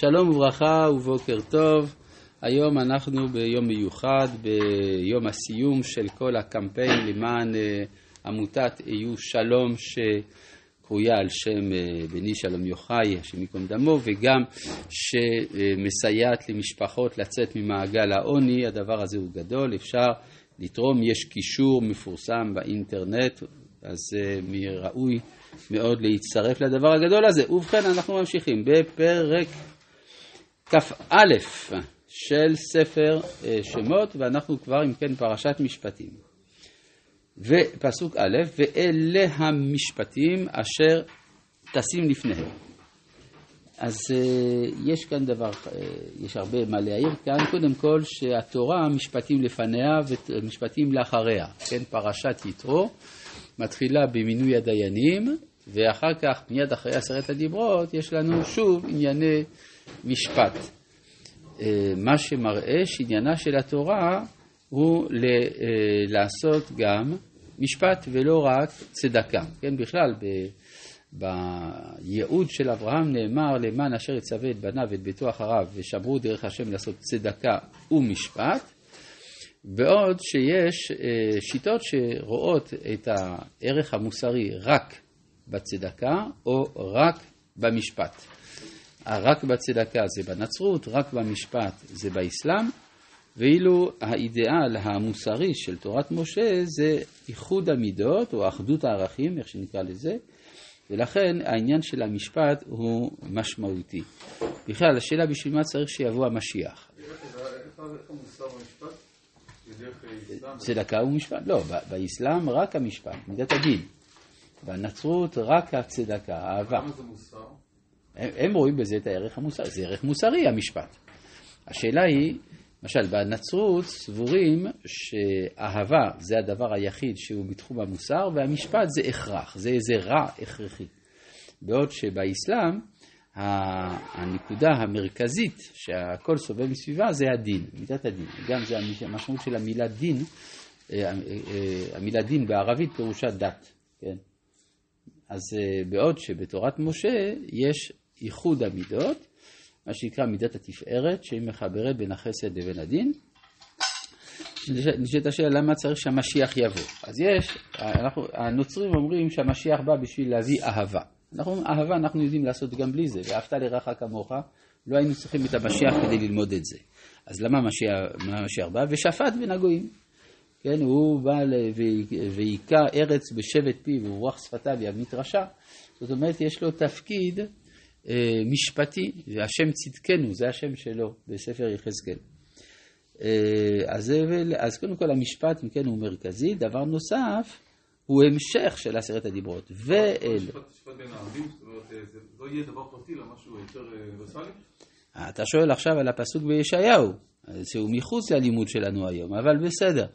שלום וברכה ובוקר טוב. היום אנחנו ביום מיוחד, ביום הסיום של כל הקמפיין למען אה, עמותת איו שלום שקרויה על שם אה, בני שלום יוחאי, השם ייקום דמו, וגם שמסייעת למשפחות לצאת ממעגל העוני. הדבר הזה הוא גדול, אפשר לתרום, יש קישור מפורסם באינטרנט, אז אה, ראוי מאוד להצטרף לדבר הגדול הזה. ובכן, אנחנו ממשיכים בפרק כ"א של ספר אה, שמות, ואנחנו כבר, אם כן, פרשת משפטים. ופסוק א', ואלה המשפטים אשר טסים לפניהם. אז uh, יש כאן דבר, uh, יש הרבה מה להעיר כאן. קודם כל, שהתורה, משפטים לפניה ומשפטים לאחריה. כן, פרשת יתרו מתחילה במינוי הדיינים, ואחר כך, מיד אחרי עשרת הדיברות, יש לנו שוב ענייני משפט. אה, מה שמראה שעניינה של התורה הוא אה, לעשות גם משפט ולא רק צדקה. כן, בכלל, ב, בייעוד של אברהם נאמר למען אשר יצווה את בניו ואת ביתו אחריו ושמרו דרך השם לעשות צדקה ומשפט, בעוד שיש אה, שיטות שרואות את הערך המוסרי רק בצדקה או רק במשפט. רק בצדקה זה בנצרות, רק במשפט זה באסלאם, ואילו האידיאל המוסרי של תורת משה זה איחוד המידות או אחדות הערכים, איך שנקרא לזה, ולכן העניין של המשפט הוא משמעותי. בכלל, השאלה בשביל מה צריך שיבוא המשיח. צדקה ומשפט, לא, באסלאם רק המשפט, מידת הדין. בנצרות רק הצדקה, האהבה. למה זה מוסר? הם רואים בזה את הערך המוסרי, זה ערך מוסרי המשפט. השאלה היא, למשל בנצרות סבורים שאהבה זה הדבר היחיד שהוא בתחום המוסר והמשפט זה הכרח, זה איזה רע הכרחי. בעוד שבאסלאם הנקודה המרכזית שהכל סובב מסביבה זה הדין, מידת הדין. גם זה המשמעות של המילה דין, אה, אה, אה, המילה דין בערבית פירושה דת, כן? אז בעוד שבתורת משה יש איחוד המידות, מה שנקרא מידת התפארת, שהיא מחברת בין החסד לבין הדין. נשאלת השאלה למה צריך שהמשיח יבוא. אז יש, אנחנו, הנוצרים אומרים שהמשיח בא בשביל להביא אהבה. אנחנו אומרים אהבה אנחנו יודעים לעשות גם בלי זה, ואהבת לרעך כמוך, לא היינו צריכים את המשיח כדי ללמוד את זה. אז למה המשיח בא? ושפט בין הגויים. כן, הוא בא והיכה ארץ בשבט פיו ורוח שפתיו ימית רשע. זאת אומרת, יש לו תפקיד אה, משפטי, והשם צדקנו, זה השם שלו בספר יחזקאל. אה, אז, אז קודם כל המשפט, אם כן, הוא מרכזי. דבר נוסף, הוא המשך של עשרת הדיברות. ואל... משפט בין הערבים, זאת אומרת, זה לא יהיה דבר פרטי, אלא משהו יותר אוניברסלי? אתה שואל עכשיו על הפסוק בישעיהו, שהוא מחוץ ללימוד שלנו היום, אבל בסדר,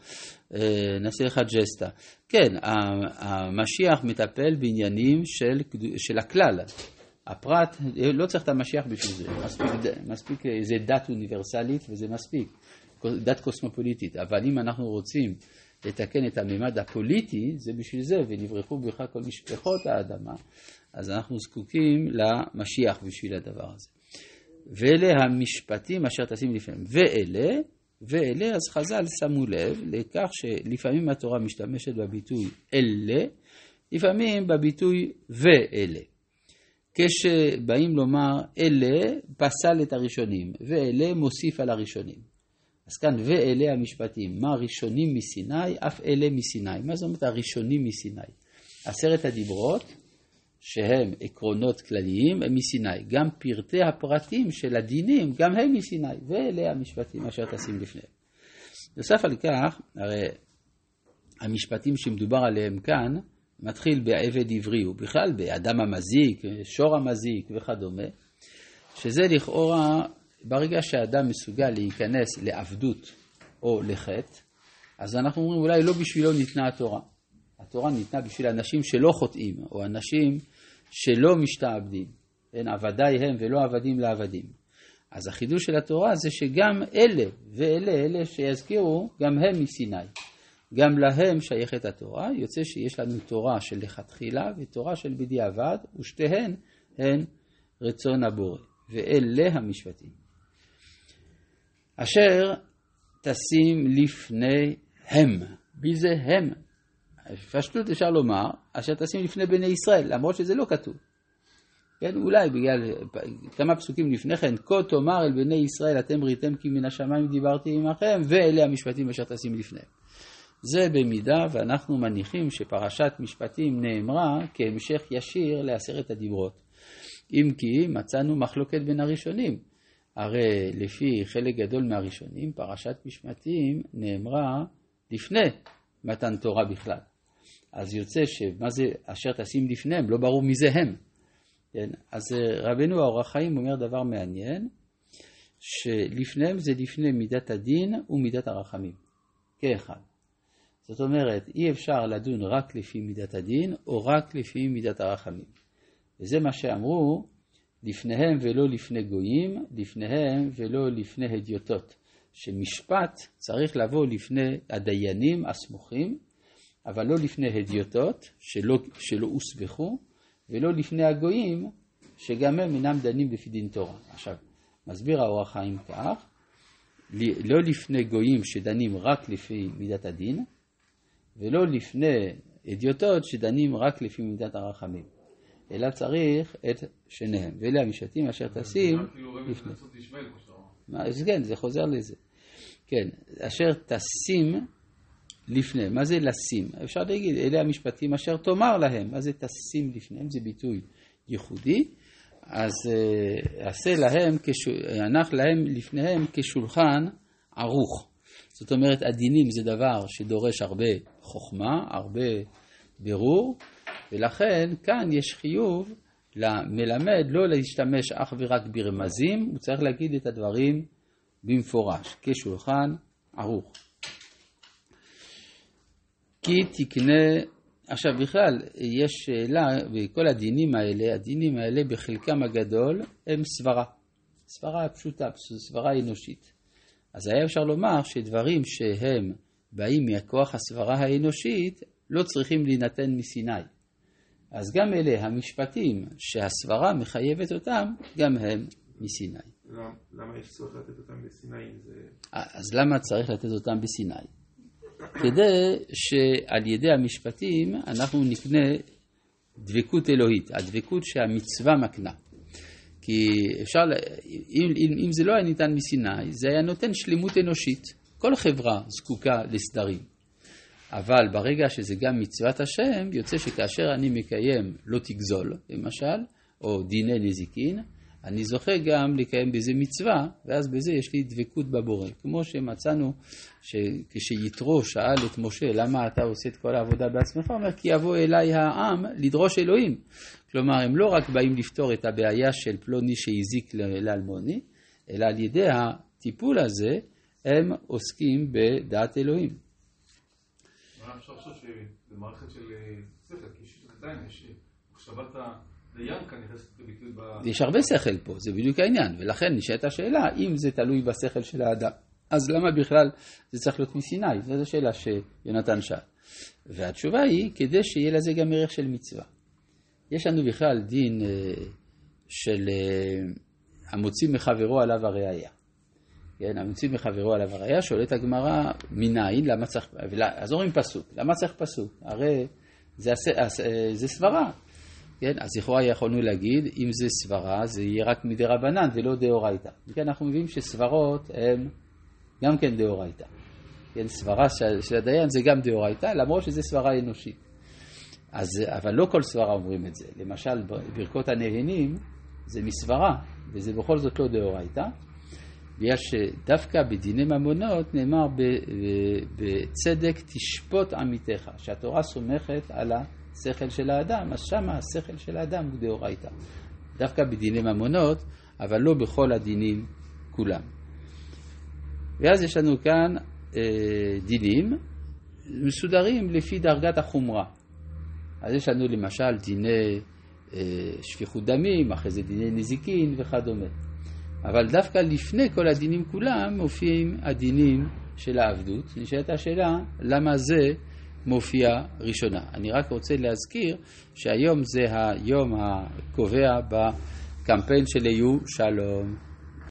אה, נעשה לך ג'סטה. כן, המשיח מטפל בעניינים של, של הכלל. הפרט, לא צריך את המשיח בשביל זה, מספיק, מספיק איזה דת אוניברסלית וזה מספיק, דת קוסמופוליטית, אבל אם אנחנו רוצים לתקן את הממד הפוליטי, זה בשביל זה, ונברחו בך כל משפחות האדמה, אז אנחנו זקוקים למשיח בשביל הדבר הזה. ואלה המשפטים אשר תשים לפניהם. ואלה, ואלה, אז חז"ל שמו לב לכך שלפעמים התורה משתמשת בביטוי אלה, לפעמים בביטוי ואלה. כשבאים לומר אלה פסל את הראשונים, ואלה מוסיף על הראשונים. אז כאן ואלה המשפטים, מה ראשונים מסיני, אף אלה מסיני. מה זאת אומרת הראשונים מסיני? עשרת הדיברות, שהם עקרונות כלליים, הם מסיני. גם פרטי הפרטים של הדינים, גם הם מסיני. ואלה המשפטים אשר תשים לפניהם. נוסף על כך, הרי המשפטים שמדובר עליהם כאן, מתחיל בעבד עברי, ובכלל באדם המזיק, שור המזיק וכדומה, שזה לכאורה, ברגע שאדם מסוגל להיכנס לעבדות או לחטא, אז אנחנו אומרים אולי לא בשבילו ניתנה התורה. התורה ניתנה בשביל אנשים שלא חוטאים, או אנשים שלא משתעבדים. אין עבדיי הם ולא עבדים לעבדים. אז החידוש של התורה זה שגם אלה ואלה, אלה שיזכירו, גם הם מסיני. גם להם שייכת התורה, יוצא שיש לנו תורה של לכתחילה ותורה של בדיעבד, ושתיהן הן רצון הבורא. ואלה המשפטים. אשר תשים לפניהם. מי זה הם? בפשטות אפשר לומר, אשר תשים לפני בני ישראל, למרות שזה לא כתוב. כן, אולי בגלל כמה פסוקים לפני כן, כה תאמר אל בני ישראל אתם ראיתם כי מן השמיים דיברתי עמכם, ואלה המשפטים אשר תשים לפניהם. זה במידה ואנחנו מניחים שפרשת משפטים נאמרה כהמשך ישיר לעשרת הדיברות. אם כי מצאנו מחלוקת בין הראשונים. הרי לפי חלק גדול מהראשונים, פרשת משפטים נאמרה לפני מתן תורה בכלל. אז יוצא שמה זה אשר תשים לפניהם, לא ברור מי זה הם. כן? אז רבנו האור החיים אומר דבר מעניין, שלפניהם זה לפני מידת הדין ומידת הרחמים, כאחד. זאת אומרת, אי אפשר לדון רק לפי מידת הדין או רק לפי מידת הרחמים. וזה מה שאמרו, לפניהם ולא לפני גויים, לפניהם ולא לפני הדיוטות. שמשפט צריך לבוא לפני הדיינים הסמוכים, אבל לא לפני הדיוטות שלא, שלא הוסבכו, ולא לפני הגויים, שגם הם אינם דנים לפי דין תורה. עכשיו, מסביר האור החיים כך, לא לפני גויים שדנים רק לפי מידת הדין, ולא לפני אדיוטות שדנים רק לפי מידת הרחמים. אלא צריך את שניהם. ואלה המשפטים אשר תשים לפני. אז כן, זה חוזר לזה. כן, אשר תשים לפני. מה זה לשים? אפשר להגיד, אלה המשפטים אשר תאמר להם. מה זה תשים לפניהם? זה ביטוי ייחודי. אז אה, עשה להם, הנח להם לפניהם כשולחן ערוך. זאת אומרת, הדינים זה דבר שדורש הרבה חוכמה, הרבה בירור, ולכן כאן יש חיוב למלמד לא להשתמש אך ורק ברמזים, הוא צריך להגיד את הדברים במפורש, כשולחן ערוך. כי תקנה, עכשיו בכלל, יש שאלה, וכל הדינים האלה, הדינים האלה בחלקם הגדול הם סברה. סברה פשוטה, סברה אנושית. אז היה אפשר לומר שדברים שהם באים מכוח הסברה האנושית לא צריכים להינתן מסיני. אז גם אלה המשפטים שהסברה מחייבת אותם, גם הם מסיני. למה יש צורך לתת אותם בסיני? זה... אז למה צריך לתת אותם בסיני? כדי שעל ידי המשפטים אנחנו נקנה דבקות אלוהית, הדבקות שהמצווה מקנה. כי אפשר, אם, אם, אם זה לא היה ניתן מסיני, זה היה נותן שלמות אנושית. כל חברה זקוקה לסדרים. אבל ברגע שזה גם מצוות השם, יוצא שכאשר אני מקיים לא תגזול, למשל, או דיני נזיקין, אני זוכה גם לקיים בזה מצווה, ואז בזה יש לי דבקות בבורא. כמו שמצאנו שכשיתרו שאל את משה, למה אתה עושה את כל העבודה בעצמך? הוא אומר, כי יבוא אליי העם לדרוש אלוהים. כלומר, הם לא רק באים לפתור את הבעיה של פלוני שהזיק לאלמוני, אלא על ידי הטיפול הזה, הם עוסקים בדעת אלוהים. מה אפשר לחשוב שזה מערכת של אה, שכל, כי עדיין יש מחשבת הדיין יש הרבה שכל פה, זה בדיוק העניין, ולכן נשאלת השאלה, אם זה תלוי בשכל של האדם, אז למה בכלל זה צריך להיות מסיני? זו השאלה שיונתן שאל. והתשובה היא, כדי שיהיה לזה גם ערך של מצווה. יש לנו בכלל דין אה, של אה, המוציא מחברו עליו הראייה. כן, המוציא מחברו עליו הראייה, שואלת הגמרא, מניין, למה צריך, אז אומרים פסוק, למה צריך פסוק? הרי זה, אה, זה סברה. כן, אז לכאורה יכולנו להגיד, אם זה סברה, זה יהיה רק מדי רבנן ולא דאורייתא. כן, אנחנו מבינים שסברות הן גם כן דאורייתא. כן, סברה של, של הדיין זה גם דאורייתא, למרות שזה סברה אנושית. אז, אבל לא כל סברה אומרים את זה. למשל, ברכות הנהנים זה מסברה, וזה בכל זאת לא דאורייתא. בגלל שדווקא בדיני ממונות נאמר בצדק תשפוט עמיתך, שהתורה סומכת על השכל של האדם, אז שמה השכל של האדם הוא דאורייתא. דווקא בדיני ממונות, אבל לא בכל הדינים כולם. ואז יש לנו כאן אה, דינים מסודרים לפי דרגת החומרה. אז יש לנו למשל דיני אה, שפיכות דמים, אחרי זה דיני נזיקין וכדומה. אבל דווקא לפני כל הדינים כולם מופיעים הדינים של העבדות. נשאלת השאלה, למה זה מופיע ראשונה? אני רק רוצה להזכיר שהיום זה היום הקובע קמפיין של יהיו שלום.